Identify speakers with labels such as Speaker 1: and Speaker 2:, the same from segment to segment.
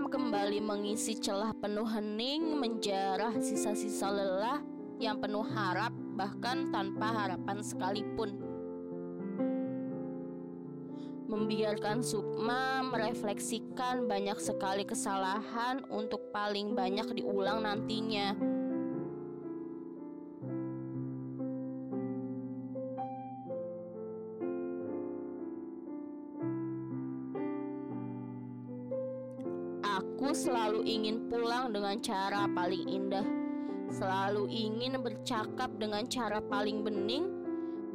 Speaker 1: malam kembali mengisi celah penuh hening, menjarah sisa-sisa lelah yang penuh harap, bahkan tanpa harapan sekalipun. Membiarkan Sukma merefleksikan banyak sekali kesalahan untuk paling banyak diulang nantinya. Aku selalu ingin pulang dengan cara paling indah, selalu ingin bercakap dengan cara paling bening,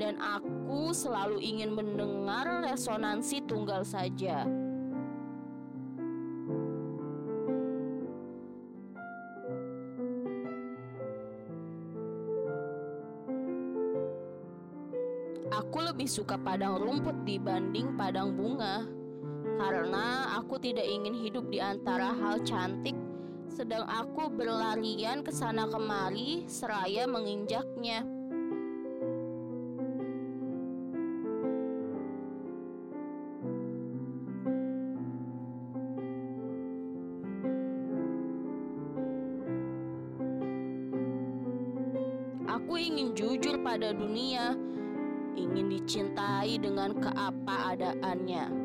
Speaker 1: dan aku selalu ingin mendengar resonansi tunggal saja. Aku lebih suka padang rumput dibanding padang bunga. Karena aku tidak ingin hidup di antara hal cantik sedang aku berlarian ke sana kemari seraya menginjaknya. Aku ingin jujur pada dunia, ingin dicintai dengan keapa-adaannya.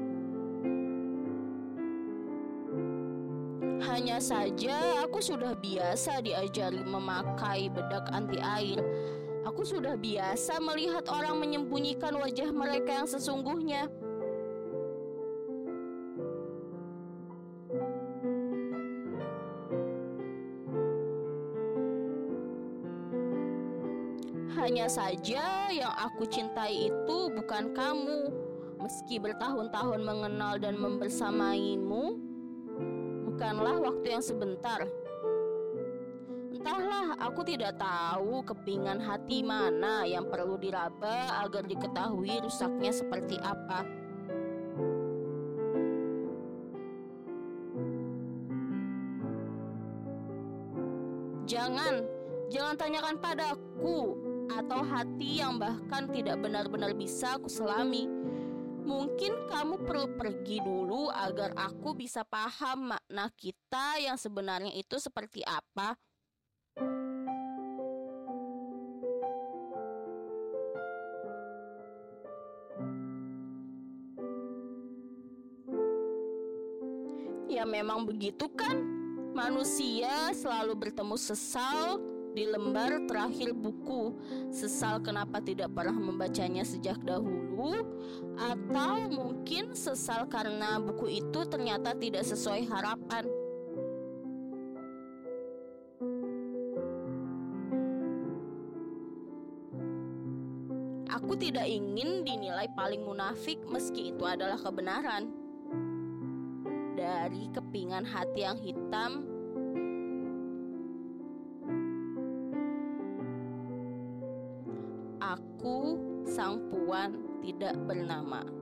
Speaker 1: Hanya saja aku sudah biasa diajari memakai bedak anti air. Aku sudah biasa melihat orang menyembunyikan wajah mereka yang sesungguhnya. Hanya saja yang aku cintai itu bukan kamu. Meski bertahun-tahun mengenal dan membersamaimu, bukanlah waktu yang sebentar. Entahlah, aku tidak tahu kepingan hati mana yang perlu diraba agar diketahui rusaknya seperti apa. Jangan, jangan tanyakan padaku atau hati yang bahkan tidak benar-benar bisa aku selami. Mungkin kamu perlu pergi dulu agar aku bisa paham makna kita yang sebenarnya itu seperti apa. Ya memang begitu kan? Manusia selalu bertemu sesal di lembar terakhir buku. Sesal kenapa tidak pernah membacanya sejak dahulu, atau mungkin sesal karena buku itu ternyata tidak sesuai harapan. Aku tidak ingin dinilai paling munafik meski itu adalah kebenaran. Dari kepingan hati yang hitam sang puan tidak bernama.